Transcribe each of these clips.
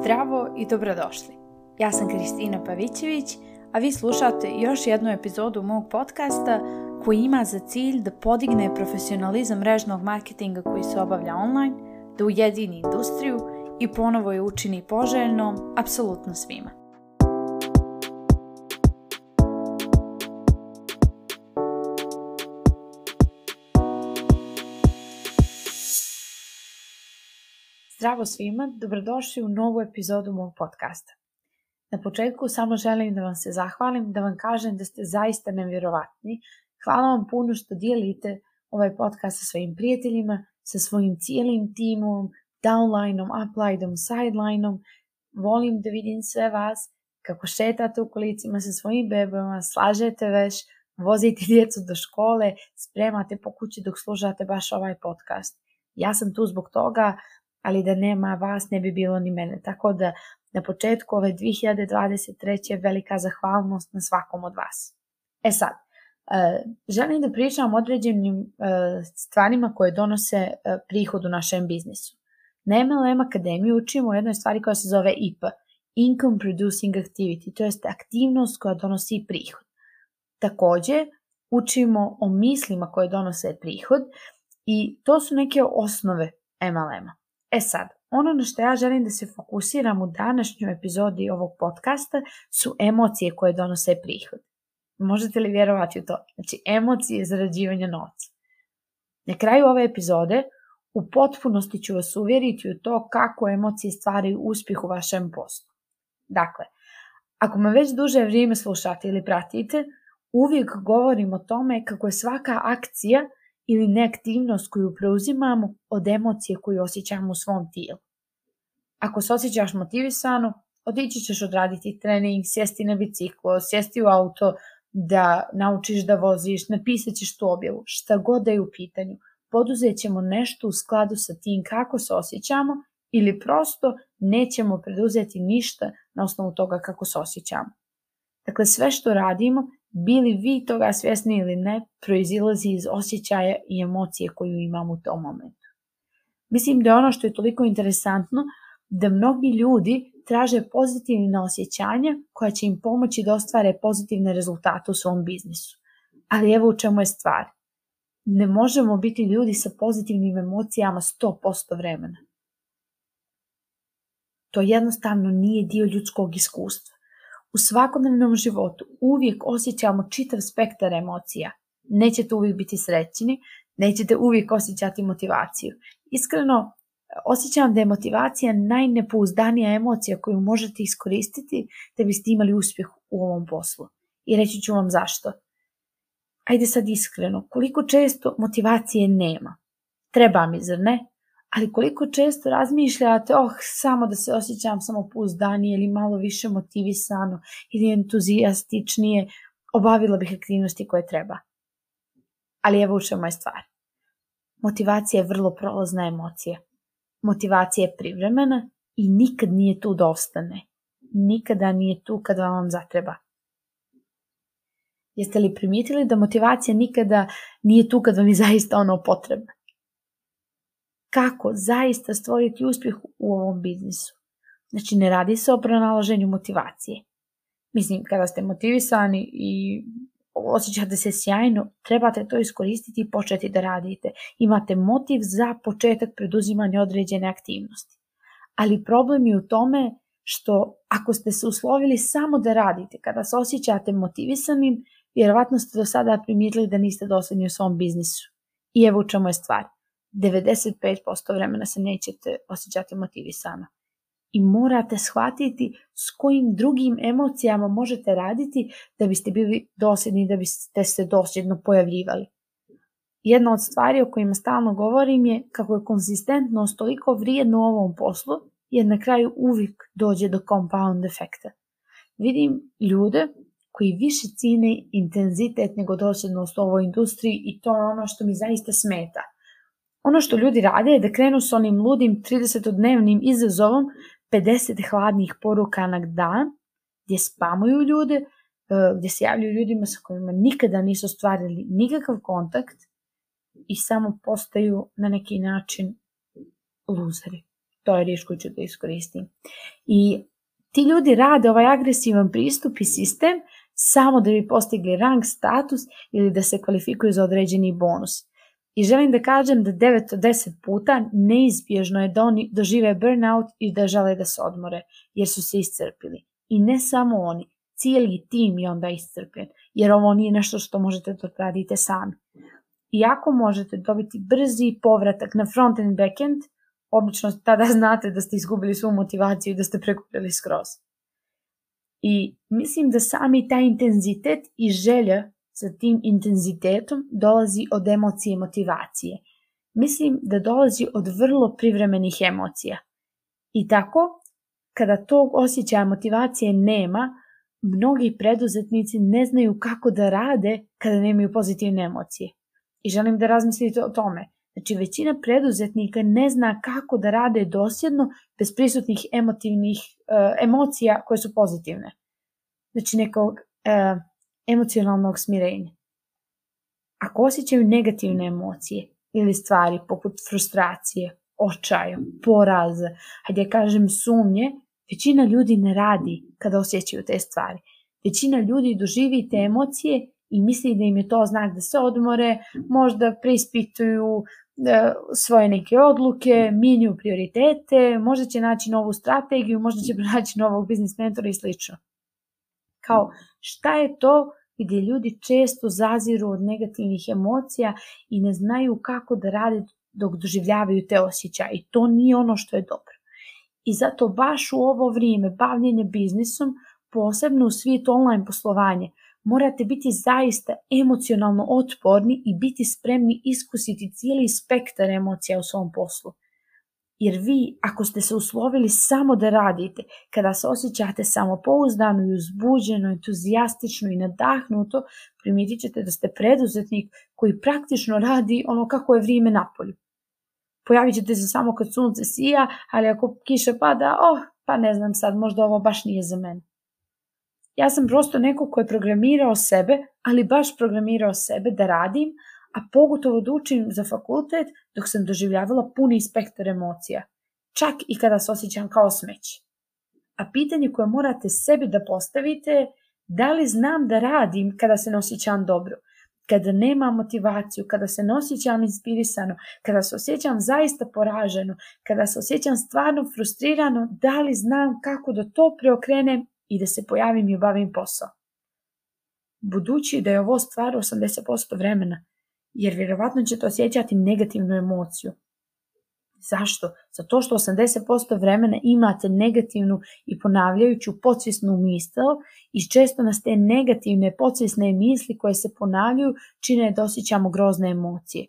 Zdravo i dobrodošli. Ja sam Kristina Pavićević, a vi slušate još jednu epizodu mog podcasta koji ima za cilj da podigne profesionalizam mrežnog marketinga koji se obavlja online, da ujedini industriju i ponovo je učini poželjnom apsolutno svima. Zdravo svima, dobrodošli u novu epizodu mog podcasta. Na početku samo želim da vam se zahvalim, da vam kažem da ste zaista nevjerovatni. Hvala vam puno što dijelite ovaj podcast sa svojim prijateljima, sa svojim cijelim timom, downlineom, uplineom, sidelineom. Volim da vidim sve vas kako šetate u kolicima sa svojim bebama, slažete veš, vozite djecu do škole, spremate po kući dok slušate baš ovaj podcast. Ja sam tu zbog toga, ali da nema vas ne bi bilo ni mene. Tako da na početku ove 2023. velika zahvalnost na svakom od vas. E sad, e, želim da pričam o određenim e, stvarima koje donose e, prihod u našem biznisu. Na MLM Akademiji učimo o jednoj stvari koja se zove IPA, Income Producing Activity, to jest aktivnost koja donosi prihod. Takođe, učimo o mislima koje donose prihod i to su neke osnove MLM-a. E sad, ono na što ja želim da se fokusiram u današnjoj epizodi ovog podcasta su emocije koje donose prihod. Možete li vjerovati u to? Znači, emocije zarađivanja novca. Na kraju ove epizode u potpunosti ću vas uvjeriti u to kako emocije stvaraju uspjeh u vašem poslu. Dakle, ako me već duže vrijeme slušate ili pratite, uvijek govorim o tome kako je svaka akcija ili neaktivnost koju preuzimamo od emocije koju osjećamo u svom tijelu. Ako se osjećaš motivisano, otići ćeš odraditi trening, sjesti na biciklo, sjesti u auto, da naučiš da voziš, napisat ćeš tu objavu, šta god da je u pitanju. Poduzet ćemo nešto u skladu sa tim kako se osjećamo ili prosto nećemo preduzeti ništa na osnovu toga kako se osjećamo. Dakle, sve što radimo bili vi toga svjesni ili ne, proizilazi iz osjećaja i emocije koju imamo u tom momentu. Mislim da je ono što je toliko interesantno da mnogi ljudi traže pozitivne osjećanja koja će im pomoći da ostvare pozitivne rezultate u svom biznisu. Ali evo u čemu je stvar. Ne možemo biti ljudi sa pozitivnim emocijama 100% vremena. To jednostavno nije dio ljudskog iskustva. U svakodnevnom životu uvijek osjećamo čitav spektar emocija. Nećete uvijek biti srećni, nećete uvijek osjećati motivaciju. Iskreno, osjećam da je motivacija najnepouzdanija emocija koju možete iskoristiti da biste imali uspjeh u ovom poslu. I reći ću vam zašto. Ajde sad iskreno, koliko često motivacije nema? Treba mi, zar ne? Ali koliko često razmišljate, oh, samo da se osjećam samopouzdanije ili malo više motivisano ili entuzijastičnije, obavila bih aktivnosti koje treba. Ali evo u čemu je stvar. Motivacija je vrlo prolazna emocija. Motivacija je privremena i nikad nije tu da ostane. Nikada nije tu kad vam zatreba. Jeste li primijetili da motivacija nikada nije tu kad vam je zaista ono potrebno? Kako zaista stvoriti uspjeh u ovom biznisu. Znači ne radi se o pronalaženju motivacije. Mislim, kada ste motivisani i osjećate se sjajno, trebate to iskoristiti i početi da radite. Imate motiv za početak preduzimanja određene aktivnosti. Ali problem je u tome što ako ste se uslovili samo da radite, kada se osjećate motivisanim, vjerovatno ste do sada primijetili da niste dosljedni u svom biznisu. I evo u čemu je stvar. 95% vremena se nećete osjećati motivisano. I morate shvatiti s kojim drugim emocijama možete raditi da biste bili dosljedni, da biste se dosljedno pojavljivali. Jedna od stvari o kojima stalno govorim je kako je konzistentnost toliko vrijedna u ovom poslu, jer na kraju uvijek dođe do compound efekta. Vidim ljude koji više cine intenzitet nego dosljednost u ovoj industriji i to je ono što mi zaista smeta – Ono što ljudi rade je da krenu s onim ludim 30-dnevnim izazovom 50 hladnih poruka na dan, gdje spamuju ljude, e, gdje se javljaju ljudima sa kojima nikada nisu stvarili nikakav kontakt i samo postaju na neki način luzeri. To je riječ koju ću da iskoristim. I ti ljudi rade ovaj agresivan pristup i sistem samo da bi postigli rang, status ili da se kvalifikuju za određeni bonus. I želim da kažem da 9 od 10 puta neizbježno je da oni dožive burnout i da žele da se odmore, jer su se iscrpili. I ne samo oni, cijeli tim je onda iscrpljen, jer ovo nije nešto što možete da radite sami. Iako možete dobiti brzi povratak na front and backend, obično tada znate da ste izgubili svu motivaciju i da ste prekupili skroz. I mislim da sami taj intenzitet i želja sa tim intenzitetom dolazi od emocije i motivacije. Mislim da dolazi od vrlo privremenih emocija. I tako, kada tog osjećaja motivacije nema, mnogi preduzetnici ne znaju kako da rade kada nemaju pozitivne emocije. I želim da razmislite o tome. Znači, većina preduzetnika ne zna kako da rade dosljedno bez prisutnih emotivnih uh, emocija koje su pozitivne. Znači, nekog uh, emocionalnog smirenja. Ako osjećaju negativne emocije ili stvari poput frustracije, očaja, poraza, hajde kažem sumnje, većina ljudi ne radi kada osjećaju te stvari. Većina ljudi doživi te emocije i misli da im je to znak da se odmore, možda preispituju e, svoje neke odluke, mijenju prioritete, možda će naći novu strategiju, možda će naći novog biznis mentora i slično. Kao šta je to gdje ljudi često zaziru od negativnih emocija i ne znaju kako da rade dok doživljavaju te osjećaje i to nije ono što je dobro. I zato baš u ovo vrijeme bavljenja biznisom, posebno u svijetu online poslovanja, morate biti zaista emocionalno otporni i biti spremni iskusiti cijeli spektar emocija u svom poslu. Jer vi, ako ste se uslovili samo da radite, kada se osjećate samopouzdano i uzbuđeno, entuzijastično i nadahnuto, primijetit ćete da ste preduzetnik koji praktično radi ono kako je vrijeme napolju. Pojavit ćete se samo kad sunce sija, ali ako kiša pada, oh, pa ne znam sad, možda ovo baš nije za mene. Ja sam prosto neko ko je programirao sebe, ali baš programirao sebe da radim, a pogotovo da učim za fakultet dok sam doživljavala puni spektar emocija, čak i kada se osjećam kao smeće. A pitanje koje morate sebi da postavite je da li znam da radim kada se ne osjećam dobro, kada nemam motivaciju, kada se ne osjećam inspirisano, kada se osjećam zaista poraženo, kada se osjećam stvarno frustrirano, da li znam kako da to preokrenem i da se pojavim i obavim posao. Budući da je ovo stvar 80% vremena, jer vjerovatno ćete osjećati negativnu emociju. Zašto? Zato što 80% vremena imate negativnu i ponavljajuću podsvjesnu misao i često nas te negativne podsvjesne misli koje se ponavljaju čine da osjećamo grozne emocije.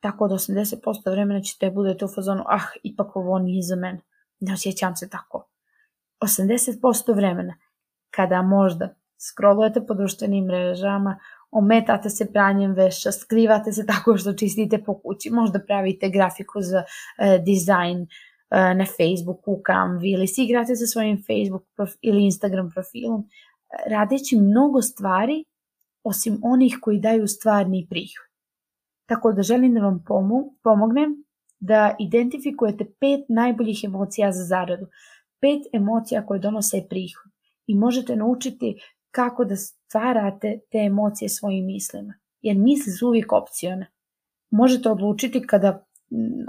Tako da 80% vremena ćete budete u fazonu, ah, ipak ovo nije za mene. Ne osjećam se tako. 80% vremena, kada možda scrollujete po društvenim mrežama, ometate se pranjem veša, skrivate se tako što čistite po kući, možda pravite grafiku za e, dizajn e, na Facebooku, Canvi ili si igrate sa svojim Facebook prof, ili Instagram profilom, radeći mnogo stvari osim onih koji daju stvarni prihod. Tako da želim da vam pomognem da identifikujete pet najboljih emocija za zaradu, pet emocija koje donose prihod. I možete naučiti kako da stvarate te emocije svojim mislima. Jer misli su uvijek opcione. Možete odlučiti kada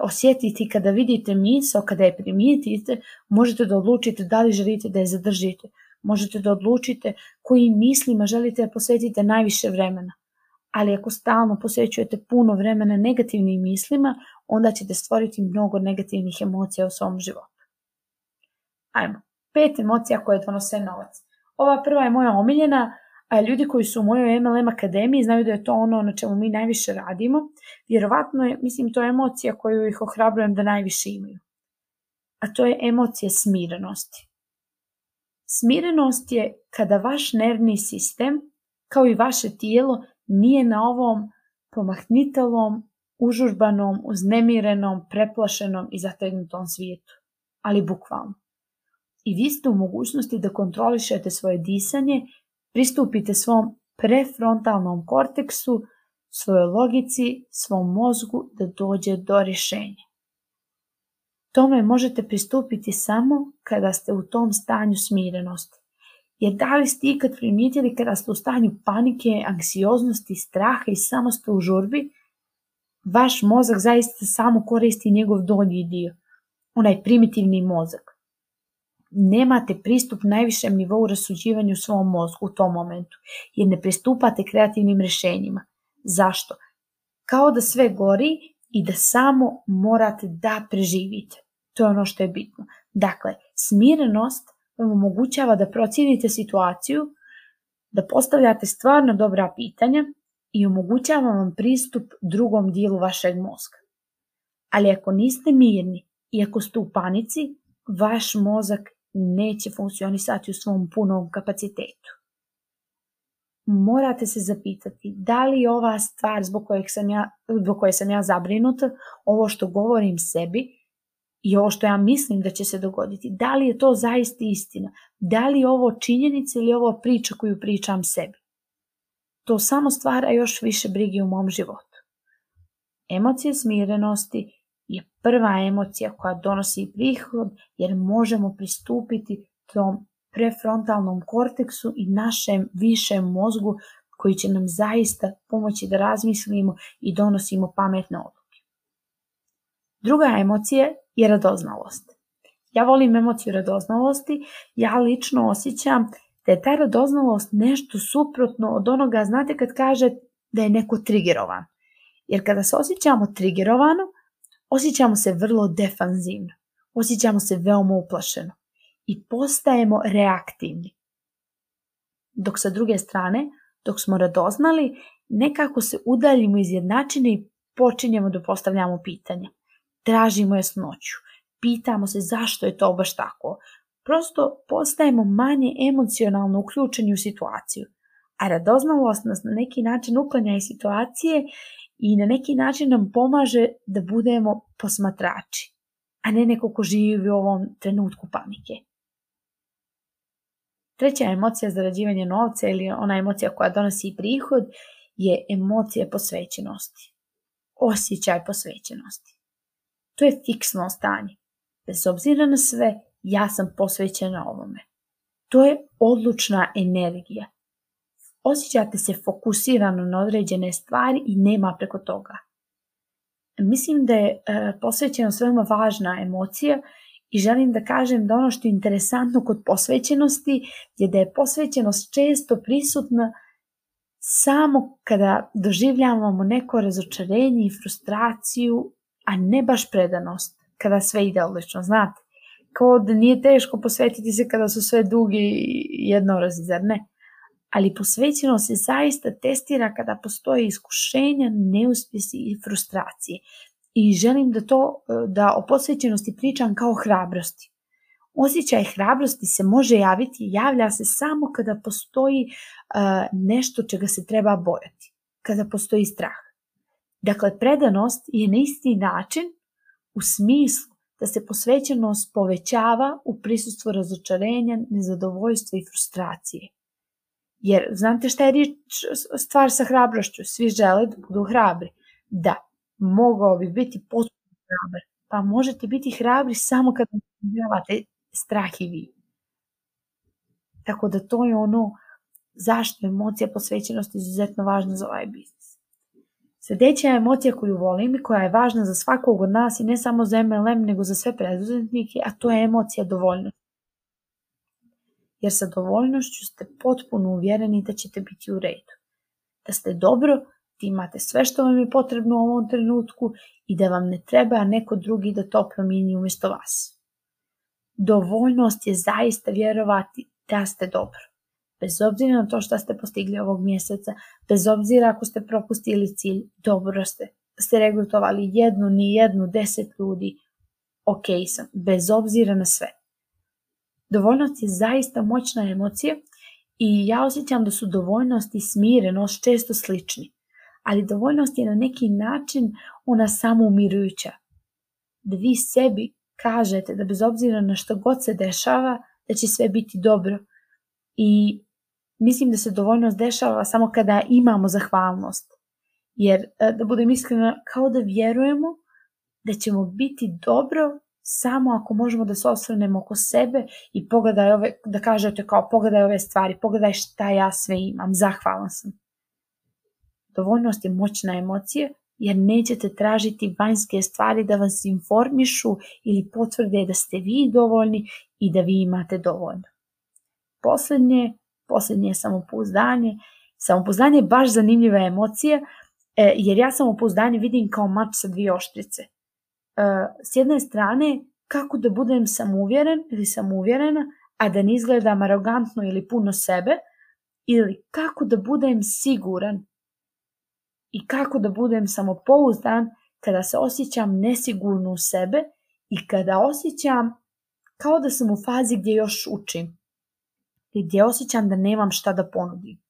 osjetiti, kada vidite misao, kada je primijetite, možete da odlučite da li želite da je zadržite. Možete da odlučite kojim mislima želite da posvetite najviše vremena. Ali ako stalno posvećujete puno vremena negativnim mislima, onda ćete stvoriti mnogo negativnih emocija u svom životu. Ajmo, pet emocija koje donose novac. Ova prva je moja omiljena, a ljudi koji su u mojoj MLM akademiji znaju da je to ono na čemu mi najviše radimo. Vjerovatno je, mislim, to je emocija koju ih ohrabrujem da najviše imaju. A to je emocija smirenosti. Smirenost je kada vaš nervni sistem, kao i vaše tijelo, nije na ovom pomahnitalom, užurbanom, uznemirenom, preplašenom i zategnutom svijetu. Ali bukvalno i vi ste u mogućnosti da kontrolišete svoje disanje, pristupite svom prefrontalnom korteksu, svojoj logici, svom mozgu da dođe do rješenja. Tome možete pristupiti samo kada ste u tom stanju smirenosti. Jer da li ste ikad primijetili kada ste u stanju panike, anksioznosti, straha i samo ste u žurbi, vaš mozak zaista samo koristi njegov donji dio, onaj primitivni mozak. Nemate pristup najvišem nivou rasuđivanju u svom mozgu u tom momentu, jer ne pristupate kreativnim rješenjima. Zašto? Kao da sve gori i da samo morate da preživite. To je ono što je bitno. Dakle, smirenost vam omogućava da procijenite situaciju, da postavljate stvarno dobra pitanja i omogućava vam pristup drugom dijelu vašeg mozga. Ali ako niste mirni i ako ste u panici, vaš mozak neće funkcionisati u svom punom kapacitetu. Morate se zapitati da li ova stvar zbog, kojeg sam ja, zbog koje sam ja zabrinuta, ovo što govorim sebi i ovo što ja mislim da će se dogoditi, da li je to zaista istina, da li je ovo činjenica ili ovo priča koju pričam sebi. To samo stvara još više brige u mom životu. Emocija smirenosti je prva emocija koja donosi prihod jer možemo pristupiti tom prefrontalnom korteksu i našem višem mozgu koji će nam zaista pomoći da razmislimo i donosimo pametne odluke. Druga emocija je radoznalost. Ja volim emociju radoznalosti, ja lično osjećam da je ta radoznalost nešto suprotno od onoga, znate kad kaže da je neko trigerovan. Jer kada se osjećamo trigerovano, osjećamo se vrlo defanzivno, osjećamo se veoma uplašeno i postajemo reaktivni. Dok sa druge strane, dok smo radoznali, nekako se udaljimo iz jednačine i počinjemo da postavljamo pitanja. Tražimo jasnoću, pitamo se zašto je to baš tako. Prosto postajemo manje emocionalno uključeni u situaciju, a radoznalost nas na neki način uklanja iz situacije i na neki način nam pomaže da budemo posmatrači, a ne neko ko živi u ovom trenutku panike. Treća emocija zarađivanja novca ili ona emocija koja donosi prihod je emocija posvećenosti. Osjećaj posvećenosti. To je fiksno stanje. Bez obzira na sve, ja sam posvećena ovome. To je odlučna energija. Osjećate se fokusirano na određene stvari i nema preko toga. Mislim da je e, posvećenost veoma važna emocija i želim da kažem da ono što je interesantno kod posvećenosti je da je posvećenost često prisutna samo kada doživljavamo neko razočarenje i frustraciju, a ne baš predanost, kada sve ide odlično, znate. Kao da nije teško posvetiti se kada su sve dugi jednorazi, zar ne? Ali posvećenost se zaista testira kada postoje iskušenja, neuspjesi i frustracije i želim da to da o posvećenosti pričam kao hrabrosti. Osjećaj hrabrosti se može javiti javlja se samo kada postoji uh, nešto čega se treba bojati, kada postoji strah. Dakle, predanost je na isti način u smislu da se posvećenost povećava u prisustvu razočarenja, nezadovoljstva i frustracije. Jer znate šta je stvar sa hrabrošću? Svi žele da budu hrabri. Da, mogao bi biti potpuno hrabar. Pa možete biti hrabri samo kad imate strah i vi. Tako da to je ono zašto je emocija posvećenosti izuzetno važna za ovaj biznis. Sljedeća emocija koju volim i koja je važna za svakog od nas i ne samo za MLM nego za sve preduzetnike, a to je emocija dovoljnosti. Jer sa dovoljnošću ste potpuno uvjereni da ćete biti u redu. Da ste dobro imate sve što vam je potrebno u ovom trenutku i da vam ne treba neko drugi da to promijeni umjesto vas. Dovoljnost je zaista vjerovati da ste dobro. Bez obzira na to što ste postigli ovog mjeseca, bez obzira ako ste propustili cilj, dobro ste. Ste regrutovali jednu, ni jednu, deset ljudi, ok sam, bez obzira na sve. Dovoljnost je zaista moćna emocija i ja osjećam da su dovoljnost i smirenost često slični ali dovoljnost je na neki način ona samo umirujuća. Da vi sebi kažete da bez obzira na što god se dešava, da će sve biti dobro. I mislim da se dovoljnost dešava samo kada imamo zahvalnost. Jer, e, da budem iskrena, kao da vjerujemo da ćemo biti dobro samo ako možemo da se osvrnemo oko sebe i pogledaj ove, da kažete kao pogledaj ove stvari, pogledaj šta ja sve imam, zahvalan sam. Dovoljnost je moćna emocija jer nećete tražiti vanjske stvari da vas informišu ili potvrde da ste vi dovoljni i da vi imate dovoljno. Poslednje, poslednje je samopouzdanje. Samopouzdanje je baš zanimljiva emocija e, jer ja samopouzdanje vidim kao mač sa dvije oštrice. E, s jedne strane, kako da budem samouvjeren ili samouvjerena, a da ne izgledam arogantno ili puno sebe, ili kako da budem siguran i kako da budem samopouzdan kada se osjećam nesigurno u sebe i kada osjećam kao da sam u fazi gdje još učim i gdje osjećam da nemam šta da ponudim.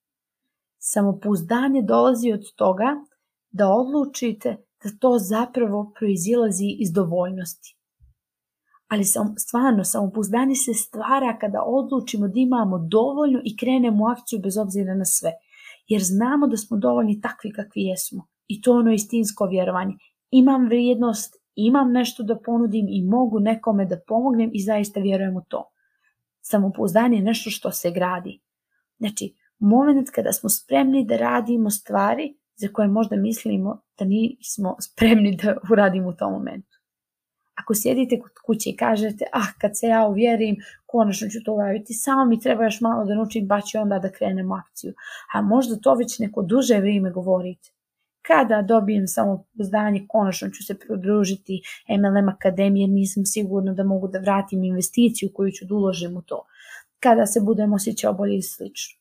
Samopouzdanje dolazi od toga da odlučite da to zapravo proizilazi iz dovoljnosti. Ali sam, stvarno, samopouzdanje se stvara kada odlučimo da imamo dovoljno i krenemo u akciju bez obzira na sve jer znamo da smo dovoljni takvi kakvi jesmo. I to je ono istinsko vjerovanje. Imam vrijednost, imam nešto da ponudim i mogu nekome da pomognem i zaista vjerujem u to. Samopouzdanje je nešto što se gradi. Znači, moment kada smo spremni da radimo stvari za koje možda mislimo da nismo spremni da uradimo u tom momentu. Ako sjedite kod kuće i kažete, ah, kad se ja uvjerim, konačno ću to uraditi, samo mi treba još malo da naučim, pa ću onda da krenem u akciju. A možda to već neko duže vrijeme govorite. Kada dobijem samo zdanje, konačno ću se pridružiti MLM akademije, nisam sigurna da mogu da vratim investiciju koju ću da uložim u to. Kada se budem osjećao bolje i slično.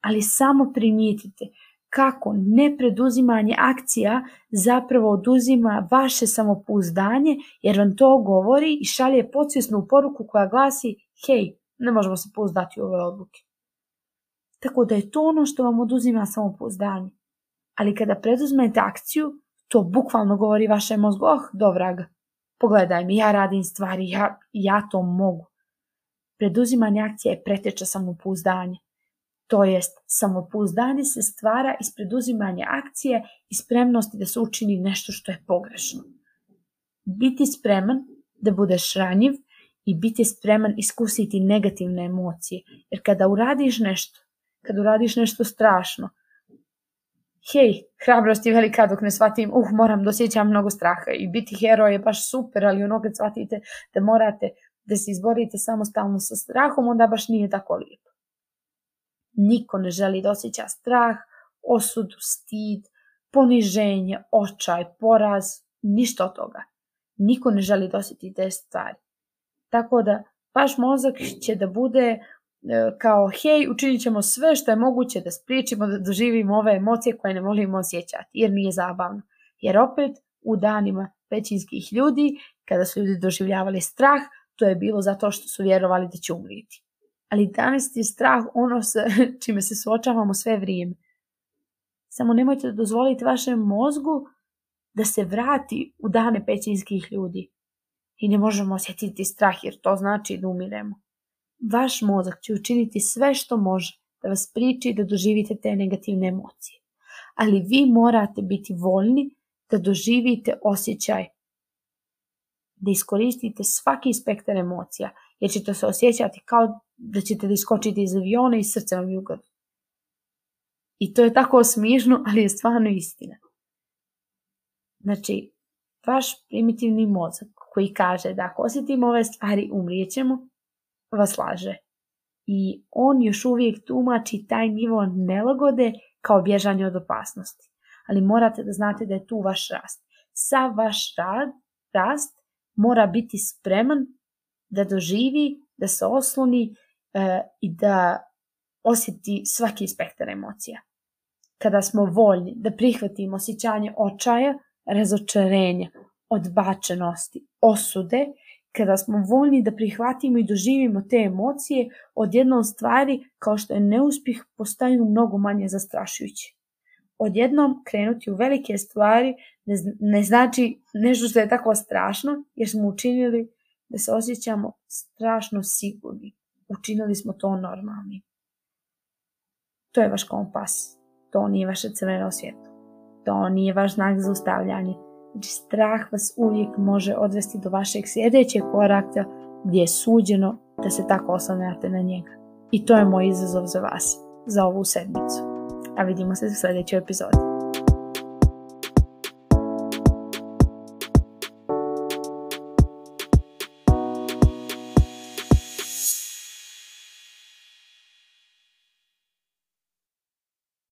Ali samo primijetite kako nepreduzimanje akcija zapravo oduzima vaše samopouzdanje jer vam to govori i šalje podsvjesnu poruku koja glasi hej, ne možemo se pouzdati u ove odluke. Tako da je to ono što vam oduzima samopouzdanje. Ali kada preduzmete akciju, to bukvalno govori vašem mozgu, oh, dovraga, pogledaj mi, ja radim stvari, ja, ja to mogu. Preduzimanje akcija je preteča samopouzdanja. To jest, samopouzdanje se stvara iz preduzimanja akcije i spremnosti da se učini nešto što je pogrešno. Biti spreman da budeš ranjiv i biti spreman iskusiti negativne emocije. Jer kada uradiš nešto, kada uradiš nešto strašno, hej, hrabrost je velika dok ne shvatim, uh, moram da osjećam mnogo straha i biti heroj je baš super, ali ono kad shvatite da morate da se izborite samostalno sa strahom, onda baš nije tako lijepo. Niko ne želi da osjeća strah, osudu, stid, poniženje, očaj, poraz, ništa od toga. Niko ne želi da osjeti te stvari. Tako da vaš mozak će da bude e, kao hej, učinit ćemo sve što je moguće da spriječimo da doživimo ove emocije koje ne volimo osjećati, jer nije zabavno. Jer opet u danima većinskih ljudi, kada su ljudi doživljavali strah, to je bilo zato što su vjerovali da će umriti ali danas je strah ono sa čime se suočavamo sve vrijeme. Samo nemojte da dozvolite vašem mozgu da se vrati u dane pećinskih ljudi. I ne možemo osjetiti strah jer to znači da umiremo. Vaš mozak će učiniti sve što može da vas priči da doživite te negativne emocije. Ali vi morate biti voljni da doživite osjećaj, da iskoristite svaki spektar emocija, jer ćete se osjećati kao da ćete da iskočite iz aviona i srce vam jugad. I to je tako smiješno, ali je stvarno istina. Znači, vaš primitivni mozak koji kaže da ako osjetimo ove stvari umrijećemo, vas laže. I on još uvijek tumači taj nivo nelagode kao bježanje od opasnosti. Ali morate da znate da je tu vaš rast. Sa vaš rad, rast mora biti spreman da doživi, da se osloni i da osjeti svaki spektar emocija. Kada smo voljni da prihvatimo osjećanje očaja, razočarenja, odbačenosti, osude, kada smo voljni da prihvatimo i doživimo te emocije, odjednom stvari kao što je neuspjeh postaju mnogo manje zastrašujući. Odjednom krenuti u velike stvari ne, ne znači nešto što je tako strašno, jer smo učinili da se osjećamo strašno sigurni. Učinili smo to normalni. To je vaš kompas. To nije vaše crveno svjetlo. To nije vaš znak za ustavljanje. Znači strah vas uvijek može odvesti do vašeg sljedećeg koraka gdje je suđeno da se tako oslanjate na njega. I to je moj izazov za vas, za ovu sedmicu. A vidimo se u sljedećoj epizodi.